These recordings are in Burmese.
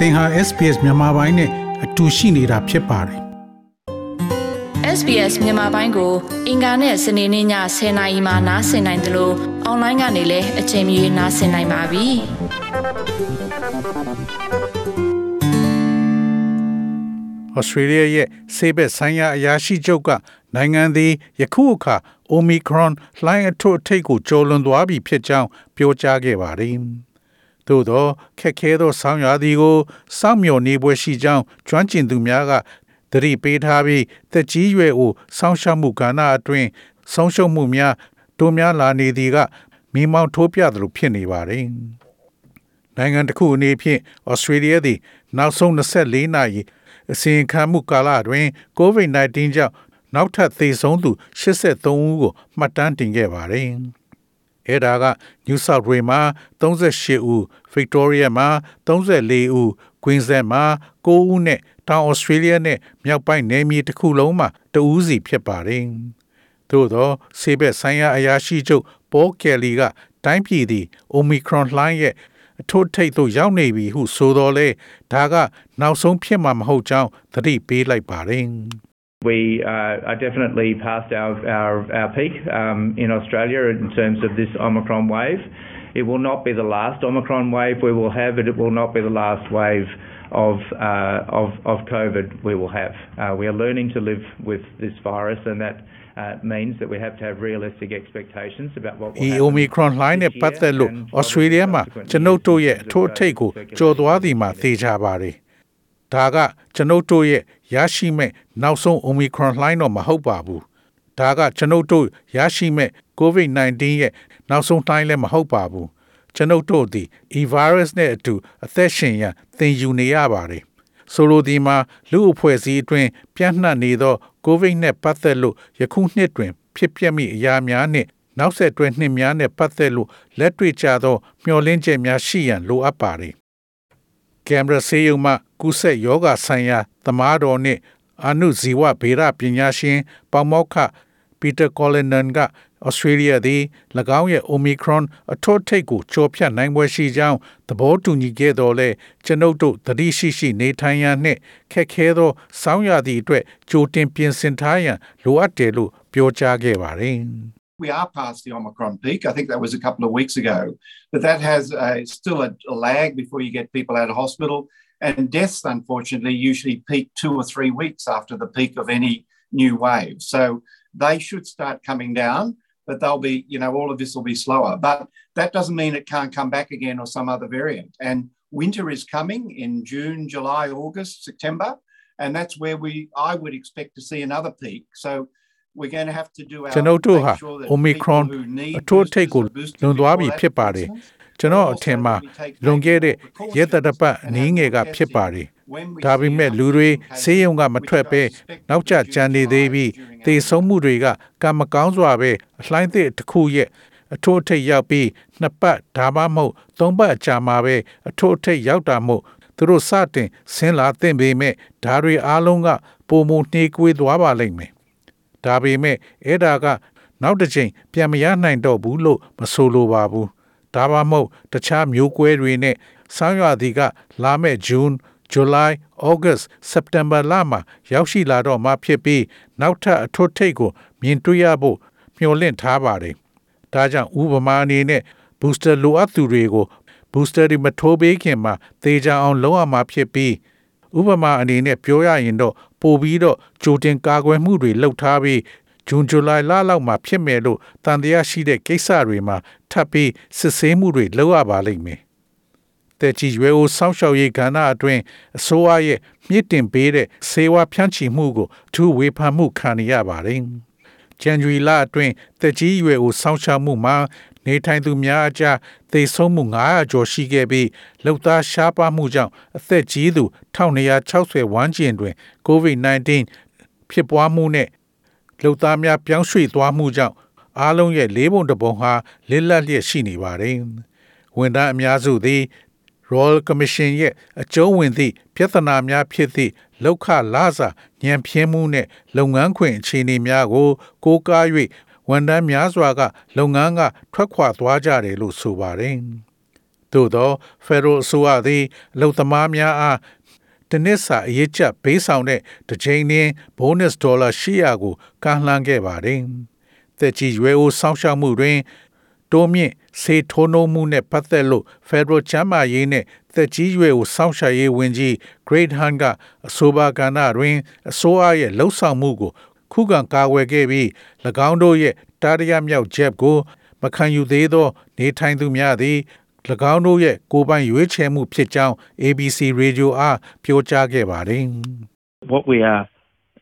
သင်ဟာ SPS မြန်မာပိုင်းနဲ့အတူရှိနေတာဖြစ်ပါတယ် SBS မြန်မာပိုင်းကို အင်ကာနဲ့စနေနေ့ည10:00နာရီမှနားဆင်နိုင်တယ်လို့အွန်လိုင်းကနေလည်းအချိန်မီနားဆင်နိုင်ပါပြီ။ Australia ရဲ့ဆေးဘက်ဆိုင်ရာအရာရှိချုပ်ကနိုင်ငံသည်ယခုအခါ Omicron လှိုင်းအထွတ်အထိပ်ကိုကျော်လွန်သွားပြီဖြစ်ကြောင်းပြောကြားခဲ့ပါတယ်။ သို့သောခက်ခဲသောဆောင်းရာသီကိုစောင့်မျှော်နေပွဲရှိကြောင်းကျွမ်းကျင်သူများကသတိပေးထားပြီးသက်ကြီးရွယ်အိုစောင့်ရှောက်မှုကဏ္ဍအတွင်းဆုံးရှုံးမှုများတိုးများလာနေသည်ကမိမောင်းထိုးပြသလိုဖြစ်နေပါတယ်။နိုင်ငံတစ်ခုအနေဖြင့်ဩစတြေးလျသည်နောက်ဆုံး24နာရီအစီရင်ခံမှုကာလအတွင်း COVID-19 ကြောင့်နောက်ထပ်သေဆုံးသူ83ဦးကိုမှတ်တမ်းတင်ခဲ့ပါတယ်။ အဲ့ဒါက New South Wales မှာ38ဦး Victoria မှာ34ဦး Queensland မှာ9ဦးနဲ့တောင် Australia နဲ့မြောက်ပိုင်းနယ်မြေတစ်ခုလုံးမှာတဦးစီဖြစ်ပါတယ်။သို့သောဆေးဘက်ဆိုင်ရာအရာရှိချုပ် Paul Kelly ကတိုင်းပြည်သည် Omicron လှိုင်းရဲ့အထွတ်ထိပ်သို့ရောက်နေပြီဟုဆိုတော်လဲဒါကနောက်ဆုံးဖြစ်မှာမဟုတ်ကြောင်းသတိပေးလိုက်ပါတယ်။ We uh, are definitely past our, our, our peak um, in Australia in terms of this Omicron wave. It will not be the last Omicron wave we will have, and it will not be the last wave of, uh, of, of COVID we will have. Uh, we are learning to live with this virus, and that uh, means that we have to have realistic expectations about what will happen. Omicron line နဲ့ပတ်သက်လို့ Australia မှာကျွန်ုပ်တို့ရဲ့အထိုးအထိပ်ကိုကြော်သွားသည်မှာသိကြပါတယ်။ ဒါကကျွန်ုပ်တို့ရဲ့ရရှိမဲ့နောက်ဆုံး Omicron လှိုင်းတော့မဟုတ်ပါဘူးဒါကကျွန်ုပ်တို့ရရှိမဲ့ COVID-19 ရဲ့နောက်ဆုံးလှိုင်းလည်းမဟုတ်ပါဘူးကျွန်ုပ်တို့ဒီ e-virus နဲ့အတူအသက်ရှင်ရန်သင်ယူနေရပါတယ်ဆိုလိုဒီမှာလူအဖွဲ့အစည်းအတွင်းပြန့်နှံ့နေသော COVID နဲ့ပတ်သက်လို့ယခုနှစ်တွင် ဖြစ်ပျက်မိအရာများနှင့်နောက်ဆက်တွဲနှစ်များနဲ့ပတ်သက်လို့လက်တွေ့ကျသောမျှော်လင့်ချက်များရှိရန်လိုအပ်ပါတယ် ကင်မရာဆေးရုံမှကုဆက်ယောဂဆိုင်ရာသမားတော်နှင့်အနုဇီဝဗေဒပညာရှင်ပေါမောက္ခပီတာကောလင်နန်ကဩစတြေးလျသည်၎င်းရဲ့ Omicron အထွတ်ထိပ်ကိုကျော်ဖြတ်နိုင်ပွဲရှိကြောင်းသဘောတူညီခဲ့တော်လဲကျွန်ုပ်တို့သတိရှိရှိနေထိုင်ရန်နှင့်ခက်ခဲသောစောင်းရသည့်အတွက်ကြိုတင်ပြင်ဆင်ထားရန်လိုအပ်တယ်လို့ပြောကြားခဲ့ပါတယ်။ we are past the Omicron peak. I think that was a couple of weeks ago. But that has uh, still a, a, lag before you get people out of hospital. And deaths, unfortunately, usually peak two or three weeks after the peak of any new wave. So they should start coming down, but they'll be, you know, all of this will be slower. But that doesn't mean it can't come back again or some other variant. And winter is coming in June, July, August, September. And that's where we, I would expect to see another peak. So ကျွန်ုပ်တို့ဟာ Omicron အထိုးထိပ်ကိုလွန်သွားပြီဖြစ်ပါတယ်ကျွန်တော်အထင်မှာလွန်ခဲ့တဲ့ရက်တပတ်အနည်းငယ်ကဖြစ်ပါတယ်ဒါပေမဲ့လူတွေဆေးရုံကမထွက်ပဲနောက်ကျကြံနေသေးပြီးသေဆုံးမှုတွေကကံမကောင်းစွာပဲအလှိုင်းသစ်တစ်ခုရဲ့အထိုးထိပ်ရောက်ပြီးနှစ်ပတ်ဒါမှမဟုတ်သုံးပတ်အကြာမှာပဲအထိုးထိပ်ရောက်တာမို့သူတို့စတင်ဆင်းလာသင့်ပေမဲ့ဓာတွေအားလုံးကပုံမနှေးကွေးသွားပါလိမ့်မယ် ဒါပေမဲ့အဲ့ဒါကနောက်တစ်ချိန်ပြန်မရနိုင်တော့ဘူးလို့မဆိုလိုပါဘူးဒါမှမဟုတ်တခြားမျိုးကွဲတွေနဲ့ဆောင်းရွာသည်ကလာမဲ့ June July August September လမှာရောက်ရှိလာတော့မှဖြစ်ပြီးနောက်ထပ်အထွတ်ထိပ်ကို မြင်တွေ့ရဖို့မျှော်လင့်ထားပါတယ်ဒါကြောင့်ဥပမာအနေနဲ့ booster လိုအပ်သူတွေကို booster တွေမထိုးပေးခင်မှာသေချာအောင်လုပ်ရမှာဖြစ်ပြီးဥပမာအနေနဲ့ပြောရရင်တော့ ပို့ပြီးတော့ကြိုတင်ကာကွယ်မှုတွေလုပ်ထားပြီးဂျွန်ဇူလိုင်လလောက်မှာဖြစ်မယ်လို့တန်တရားရှိတဲ့ကိစ္စတွေမှာထပ်ပြီးစစ်ဆေးမှုတွေလုပ်ရပါလိမ့်မယ်။တဲ့ကြီးရွယ်အိုစောင့်ရှောက်ရေးကဏ္ဍအတွင်းအစိုးရရဲ့မြင့်တင်ပေးတဲ့စေဝါဖြန့်ချီမှုကိုအထူးဝေဖန်မှုခံရပါတယ်။ဇန်နဝါရီလအတွင်းတက်ကြီးရွယ်အိုစောင့်ရှောက်မှုမှာ နေထိုင်သူများအကြားသေဆုံးမှု900ကျော်ရှိခဲ့ပြီးလောက်သားရှားပါမှုကြောင့်အသက်ကြီးသူ1260ဝန်းကျင်တွင် COVID-19 ဖြစ်ပွားမှုနဲ့လောက်သားများပြောင်းရွှေ့သွားမှုကြောင့်အားလုံးရဲ့လေးပုံတစ်ပုံဟာလစ်လပ်လျက်ရှိနေပါတယ်။ဝန်ထမ်းအများစုသည် Royal Commission ရဲ့အကျုံးဝင်သည့်ပြဿနာများဖြစ်သည့်လောက်ခလာစာညံပြင်းမှုနှင့်လုပ်ငန်းခွင်အခြေအနေများကိုကိုးကား ဝန်ထမ်းများစွာက လုပ်ငန်းက ထွက်ခွာသွားကြတယ်လို့ဆိုပါတယ်။ဒသို့သော Federal အစိုးရသည်လုံသမားများအားတနစ်စာအရေးချက်ဘေးဆောင်တဲ့တစ်ချိန်နှင်း bonus ဒေါ်လာ800ကိုကမ်းလှမ်းခဲ့ပါတယ်။သက်ကြီးရွယ်အိုစောင့်ရှောက်မှုတွင်တိုးမြင့်စေထိုးနှုံးမှုနဲ့ပတ်သက်လို့ Federal ချမ်းမာရေးနဲ့သက်ကြီးရွယ်အိုစောင့်ရှောက်ရေးဝန်ကြီး Great Hunt ကအဆိုပါကဏ္ဍတွင်အစိုးရရဲ့လှုပ်ဆောင်မှုကို ခုခံကာကွယ်ခဲ့ပြီး၎င်းတို့ရဲ့တာရရမြောက်ချက်ကိုမခံယူသေးသောနေထိုင်သူများသည်၎င်းတို့ရဲ့ကိုယ်ပိုင်ရွေးချယ်မှုဖြစ်ကြောင်း ABC Radio အားပြောကြားခဲ့ပါတယ် What we are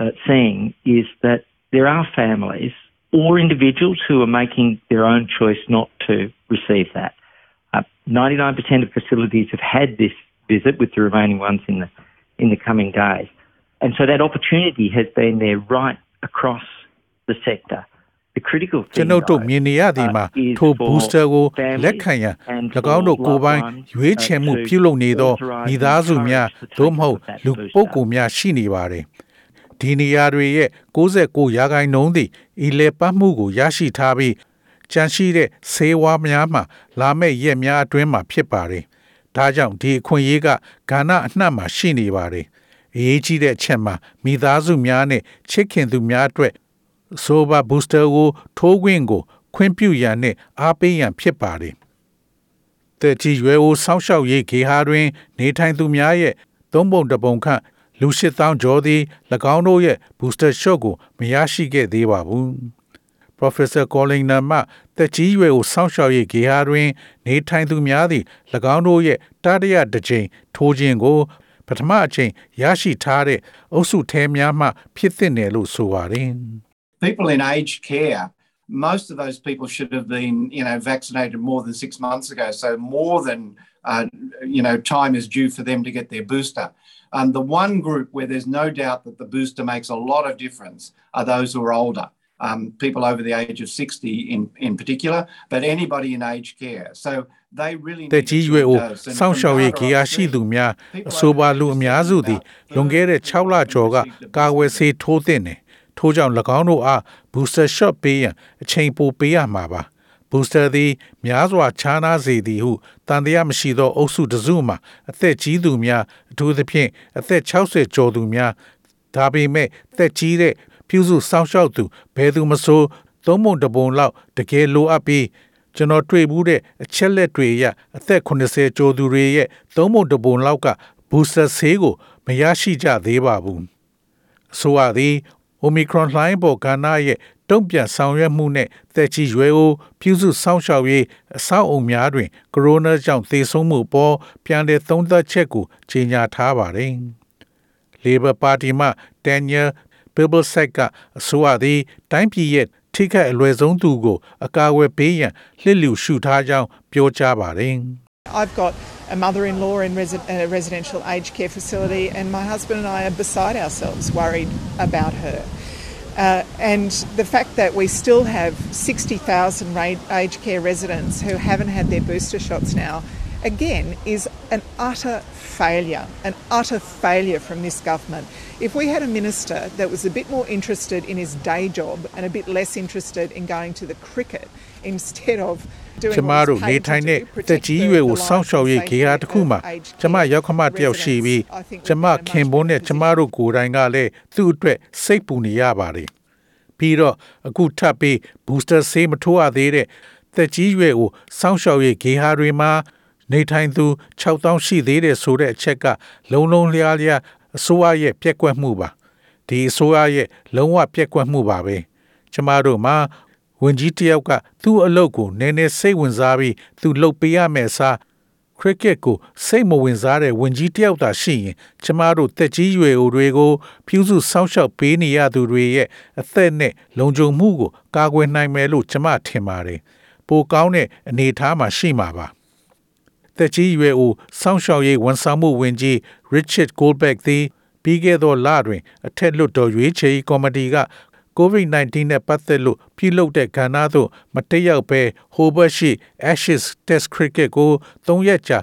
uh, seeing is that there are families or individuals who are making their own choice not to receive that. Uh, 99% of facilities have had this visit with the remaining ones in the in the coming days. And so that opportunity has been there right across the sector. ကျွန်ုပ်တို့မြင်နေရသည်မှာထို booster ကိုလက်ခံရန်၎င်းတို့ကိုယ်ပိုင်ရွေးချယ်မှုပြုလုပ်နေသောမိသားစုများသို့မဟုတ်လူပုဂ္ဂိုလ်များရှိနေပါတယ်ဒီနေရာတွေရဲ့69ရာခိုင်နှုန်းသည်ဤလေပတ်မှုကိုရရှိထားပြီးကြန့်ရှိတဲ့ဆေးဝါးများမှာလာမယ့်ရက်များအတွင်းမှာဖြစ်ပါတယ်ဒါကြောင့်ဒီအခွင့်အရေးကကဏ္ဍအနှံ့မှာရှိနေပါတယ် အရေးကြီးတဲ့အချက်မှာမိသားစုများနဲ့ချစ်ခင်သူများအတွက်ဆိုဘာဘူစတာကိုထိုးခွင့်ကို ခွင့်ပြုရန်နဲ့အားပေးရန်ဖြစ်ပါတယ်။တဲ့ကြီးရွယ်အိုစောင့်ရှောက်ရေးဂေဟာတွင် နေထိုင်သူများရဲ့သုံးပုံတပုံခန့်လူရှစ်သောင်းကျော်သည်၎င်းတို့ရဲ့ booster shot ကိုမရရှိခဲ့သေးပါဘူး။ Professor Colin မှတက်ကြီးရွယ်ကိုစောင့်ရှောက်ရေးဂေဟာတွင် နေထိုင်သူများသည်၎င်းတို့ရဲ့တတိယတစ်ကြိမ်ထိုးခြင်းကို ပထမအချိန်ရရှိထားတဲ့အုပ်စုထဲများမှဖြစ်သင့်တယ်လို့ဆိုပါတယ်။ people in aged care, most of those people should have been, you know, vaccinated more than six months ago. So more than, uh, you know, time is due for them to get their booster. Um, the one group where there's no doubt that the booster makes a lot of difference are those who are older. Um, people over the age of 60 in, in particular, but anybody in aged care. So they really တက်ကြီးရွယ်အိုစောင့်ရှောက်ရေးဂေဟာရှိသူများအဆိုပါလူအများစုသည်လွန်ခဲ့တဲ့6လကျော်ကကာဝယ်ဆေးထိုးသင့်တယ်ထို့ကြောင့်၎င်းတို့အား booster shot ပေးရန်အချိန်ပိုပေးရမှာပါ booster သည်များစွာခြားနားစေသည်ဟုတန်တရားမရှိသောအုပ်စုတစုမှာအသက်ကြီးသူများအထူးသဖြင့်အသက်60ကျော်သူများဒါပေမဲ့သက်ကြီးတဲ့ ပြုစုစောင့်ရှောက်သူဘယ်သူမဆိုသုံးပုံတပုံလောက်တကယ်လိုအပ်ပြီးကျွန်တော်တွေ့ဘူးတဲ့အချက်လက်တွေရအသက်80ကျော်သူတွေရဲ့သုံးပုံတပုံလောက်ကဘူစတာဆေးကိုမရရှိကြသေးပါဘူး။ဆိုရသည် Omicron လှိုင်းပေါ်ကဏ္ဍရဲ့တုံ့ပြန်ဆောင်ရွက်မှုနဲ့သက်ကြီးရွယ်အိုပြုစုစောင့်ရှောက်ရေးအဆောက်အုံများတွင်ကိုရိုနာကြောင့်သေဆုံးမှုပေါ်ပြန်လည်သုံးသပ်ချက်ကိုကြေညာထားပါတယ်။ Labor Party မှ Daniel Pibblesek ကအဆိုအသည်တိုင်းပြည်ရဲ့ထိခိုက်အလွယ်ဆုံးသူကိုအကာအကွယ်ပေးရန်လှစ်လျူရှုထားကြောင်းပြောကြားပါတယ်။ I've got a mother in law in resi- a residential aged care facility, and my husband and I are beside ourselves worried about her. Uh, and the fact that we still have 60,000 aged care residents who haven't had their booster shots now, again, is an utter failure, an utter failure from this government. If we had a minister that was a bit more interested in his day job and a bit less interested in going to the cricket instead of ကျမတို့နေထိုင်တဲ့တက်ကြီးရွယ်ကိုစောင့်ရှောက်ရေးဂေဟာတစ်ခုမှာကျမရောက်ခမတယောက်ရှိပြီးကျမခင်ပွန်းနဲ့ကျမတို့ကိုယ်တိုင်ကလည်းသူ့အတွက်စိတ်ပူနေရပါတယ်ပြီးတော့အခုထပ်ပြီး booster ဆေးမထိုးရသေးတဲ့တက်ကြီးရွယ်ကိုစောင့်ရှောက်ရေးဂေဟာတွေမှာ နေထိုင်သူ6000ရှိသေးတယ်ဆိုတဲ့အချက်က လုံလုံလျားလျားအစိုးရရဲ့ပြက်ကွက်မှုပါဒီအစိုးရရဲ့လုံးဝပြက်ကွက်မှုပါပဲကျမတို့မှာဝန်ကြီးတယောက်ကသူ့အလုပ်ကိုနည်းနည်းစိတ်ဝင်စားပြီးသူလုပ်ပေးရမယ်စားခရစ်ကက်ကိုစိတ်မဝင်စားတဲ့ဝန်ကြီးတယောက်သာရှိရင်ကျမတို့တက်ကြီးရွယ်အိုတွေကိုဖြူးစုစောင့်ရှောက်ပေးနေရသူတွေရဲ့အသက်နဲ့လုံခြုံမှုကိုကာကွယ်နိုင်မယ်လို့ကျမထင်ပါတယ်ပိုကောင်းတဲ့အနေအထားမှာရှိမှာပါ တက်ကြီးရွယ်အိုစောင့်ရှောက်ရေးဝန်ဆောင်မှုဝန်ကြီး Richard Goldbeck သည်ပြီးခဲ့သောလတွင် အထက်လွှတ်တော်ရွေးချယ်ရေးကော်မတီက COVID-19 နဲ့ပတ်သက်လို့ပြုလုပ်တဲ့ကဏ္ဍသို့မတက်ရောက်ဘဲဟိုဘတ်ရှိ Ashes Test Cricket ကို၃ရက်ကြာ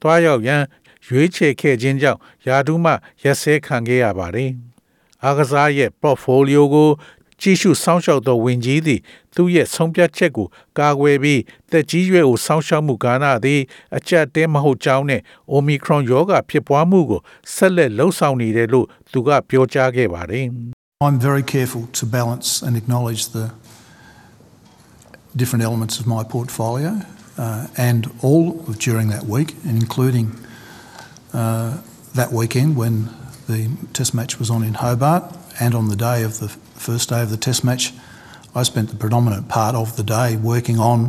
တွားရောက်ရန်ရွေးချယ်ခဲ့ခြင်းကြောင့်ယာဒူးမှရက်စဲခံခဲ့ရပါတယ်။အားကစားရဲ့ portfolio ကို ကြီးစုစောင့်ရှောက်သောဝင်ကြီးသည်သူရဲ့ဆုံးဖြတ်ချက်ကိုကာကွယ်ပြီးတက်ကြီးရွယ်ကိုစောင့်ရှောက်မှုကာလသည်အကြက်တဲမဟုတ်ကြောင်းနဲ့ Omicron ရောဂါဖြစ်ပွားမှုကိုဆက်လက်လှုံ့ဆော်နေတယ်လို့သူကပြောကြားခဲ့ပါတယ် I'm very careful to balance and acknowledge the different elements of my portfolio uh, and all during that week and including uh, that weekend when the test match was on in Hobart and on the day of the first day of the test match I spent the predominant part of the day working on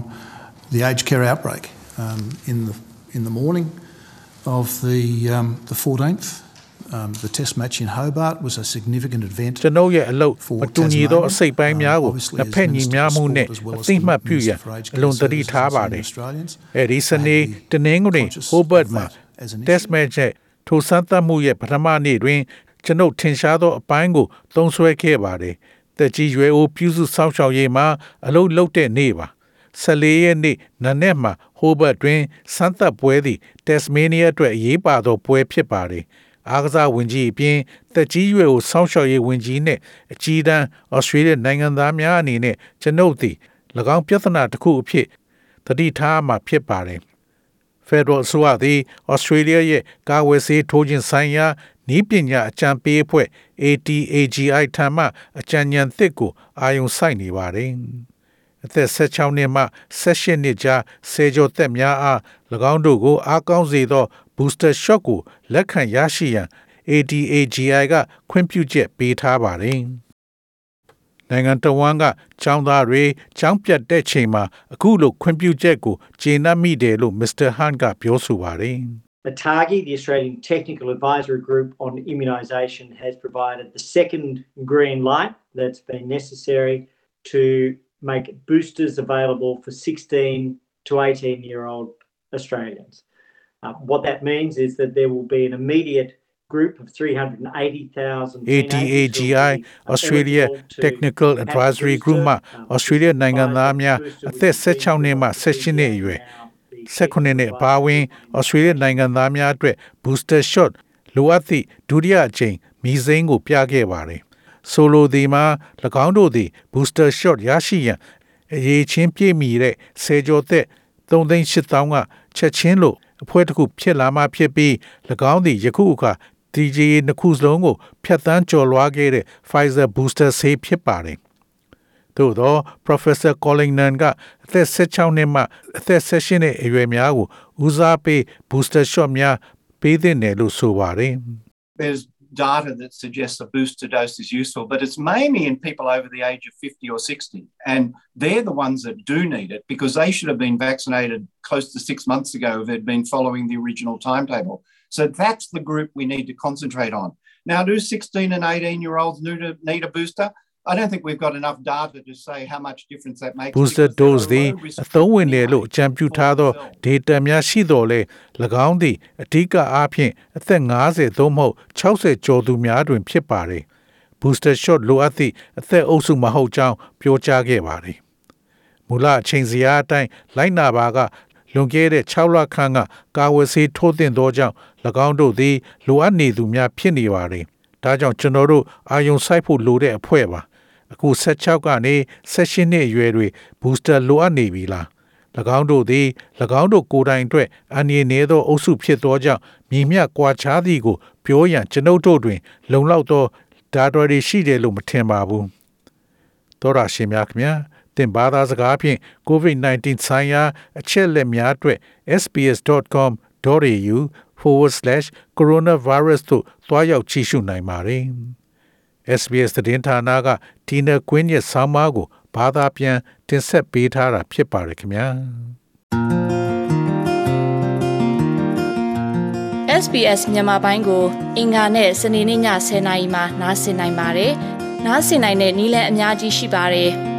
the aged care outbreak um, in the in the morning of the um, the 14th. Um, the test match in Hobart was a significant event. ကျွန်ုပ်ရဲ့အလုပ်မတူညီသောအစိတ်ပိုင်းများကိုနှစ်ဖက်ညီမျှမှုနဲ့အသိမှတ်ပြုရန်အလွန်တတိထားပါတယ်။အဲဒီစနေတနင်္ဂနွေ Hobart မှာ test match ရဲ့ထိုစမ်းသပ်မှုရဲ့ပထမနေ့တွင် ကျွန်ုပ်ထင်ရှားသောအပိုင်းကိုသုံးစွဲခဲ့ပါတယ်။တက်ကြီးရွယ်အိုပြုစုစောင့်ရှောက်ရေးမှာအလုပ်လုပ်တဲ့နေ့ပါ14ရက်နေ့နနက်မှာဟိုဘတ်တွင်စမ်းသပ်ပွဲသည်တက်စမေးနီးယားအတွက်အရေးပါသောပွဲဖြစ်ပါတယ်။အားကစားဝင်ကြီးအပြင်တက်ကြီးရွယ်ကိုစောင့်ရှောက်ရေးဝင်ကြီးနဲ့အကြီးတန်းဩစတြေးလျနိုင်ငံသားများအနေနဲ့ကျွန်ုပ်သည်၎င်းပြဿနာတစ်ခုအဖြစ်တတိထားမှာဖြစ်ပါတယ်။ Federal ဆိုရသည်ဩစတြေးလျရဲ့ကာဝယ်ဆေးထိုးခြင်းဆိုင်ရာဤပညာအကြံပေးအဖွဲ့ ATAGI ထံမှအကြံဉာဏ်သစ်ကိုအာရုံစိုက်နေပါတယ်။အသက်16နှစ်မှ18နှစ်ကြားဆေကျော်သက်များအား၎င်းတို့ကိုအားကောင်းစေသော booster shot ကိုလက်ခံရရှိရန် ATAGI ကခွင့်ပြုချက်ပေးထားပါတယ်။ နိုင်ငံတော်ဝန်ကចောင်းသားတွေចောင်းပြတ်တဲ့ချိန်မှာအခုလိုခွင့်ပြုချက်ကိုကျေနပ်မိတယ်လို့ Mr. Han ကပြောဆိုပါတယ်။ ATAGI, the Australian Technical Advisory Group on Immunisation, has provided the second green light that's been necessary to make boosters available for 16 to 18 year old Australians. Uh, what that means is that there will be an immediate group of 380,000 ATAGI Australia Technical Advisory Group မှာ Australia နိုင်ငံသားများအသက်16နှစ်မှ18နှစ်အရွယ်16နှစ်အပါအဝင်ဩစတြေးလျနိုင်ငံသားများအတွက် booster shot လိုအပ်သည့်ဒုတိယအကြိမ်မီစိမ်းကိုပြခဲ့ပါတယ်။ဆိုလိုသည်မှာ၎င်းတို့သည် booster shot ရရှိရန်အရေးချင်းပြည့်မီတဲ့ဆယ်ကျော်သက်3,8000ကချက်ချင်းလို့အဖွဲ့တစ်ခုဖြစ်လာမှဖြစ်ပြီး၎င်းသည်ယခုအခါ TGA နှစ်ခုစလုံးကိုဖျက်ဆီးကျော်လွှားခဲ့တဲ့ Pfizer booster ဆေးဖြစ်ပါတယ်။သို့သော Professor Collingnan ကအသက်16နှစ်မှအသက်18နှစ်အရွယ်များကိုဦးစားပေး booster shot များပေးသင့်တယ်လို့ဆိုပါတယ်။ There's data that suggests a booster dose is useful, but it's mainly in people over the age of 50 or 60. And they're the ones that do need it because they should have been vaccinated close to six months ago if they'd been following the original timetable. So that's the group we need to concentrate on. Now, do 16 and 18 year olds need a, need a booster? I don't think we've got enough data to say how much difference that makes. Booster dose သည်အသုံးဝင်တယ်လို့အကြံပြုထားသော data များရှိတော်လဲ၎င်းသည်အဓိကအားဖြင့်အသက်50သို့မဟုတ်60ကျော်သူများတွင်ဖြစ်ပါတယ်။ booster shot လိုအပ်သည့်အသက်အုပ်စုမဟုတ်ကြောင်းပြောကြားခဲ့ပါတယ်။မူလအချိန်စရာအတိုင်းလိုက်နာပါက လွန်ခဲ့တဲ့6လခန့်ကကာဝယ်ဆေးထိုးတင်သောကြောင့်၎င်းတို့သည်လိုအပ်နေသူများဖြစ်နေပါတယ်။ဒါကြောင့်ကျွန်တော်တို့အာယုံစိုက်ဖို့လိုတဲ့အဖွဲ့ပါအခု16ကနေ18နှစ်အရွယ်တွေ booster လိုအပ်နေပြီလား၎င်းတို့သည်၎င်းတို့ကိုယ်တိုင်အတွက်အန္တရာယ်နည်းသောအုပ်စုဖြစ်သောကြောင့်မြင်မြတ်ကွာခြားသည်ကိုပြောရန်ကျွန်ုပ်တို့တွင် လုံလောက်သောဒါတော်တွေရှိတယ်လို့မထင်ပါဘူးသောရရှင်များခင်ဗျာ တင်ဘာသာစကားဖြင့် COVID-19 ဆိုင်ရာအချက်လက်များအတွက် sbs.com.au forward/coronavirus သို့သွားရောက်ကြည့်ရှုနိုင်ပါတယ် SBS သတင်းဌာနကဒီနကွင်းရဲ့ဆောင်းပါးကိုဘာသာပြန်တင်ဆက်ပေးထားတာဖြစ်ပါတယ်ခင်ဗျာ SBS မြန်မာပိုင်းကို အင်ကာနဲ့စနေနေ့ည10:00နာရီမှနားဆင်နိုင်ပါတယ်။နားဆင်နိုင်တဲ့နည်းလမ်းအများကြီးရှိပါတယ်။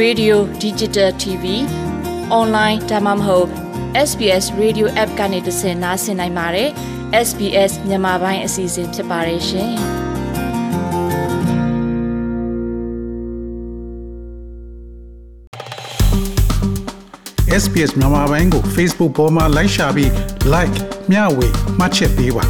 Radio Digital TV Online ဒါမှမဟုတ် SBS Radio App ကနေတဆင့်နားဆင်နိုင်ပါတယ်။ SBS မြန်မာပိုင်းအစီအစဉ်ဖြစ်ပါတယ်ရှင်။ SPS မြန်မာပိုင်းကို Facebook ပေါ်မှာ like ရှာပြီး like မျှဝေမှတ်ချက်ပေးပါ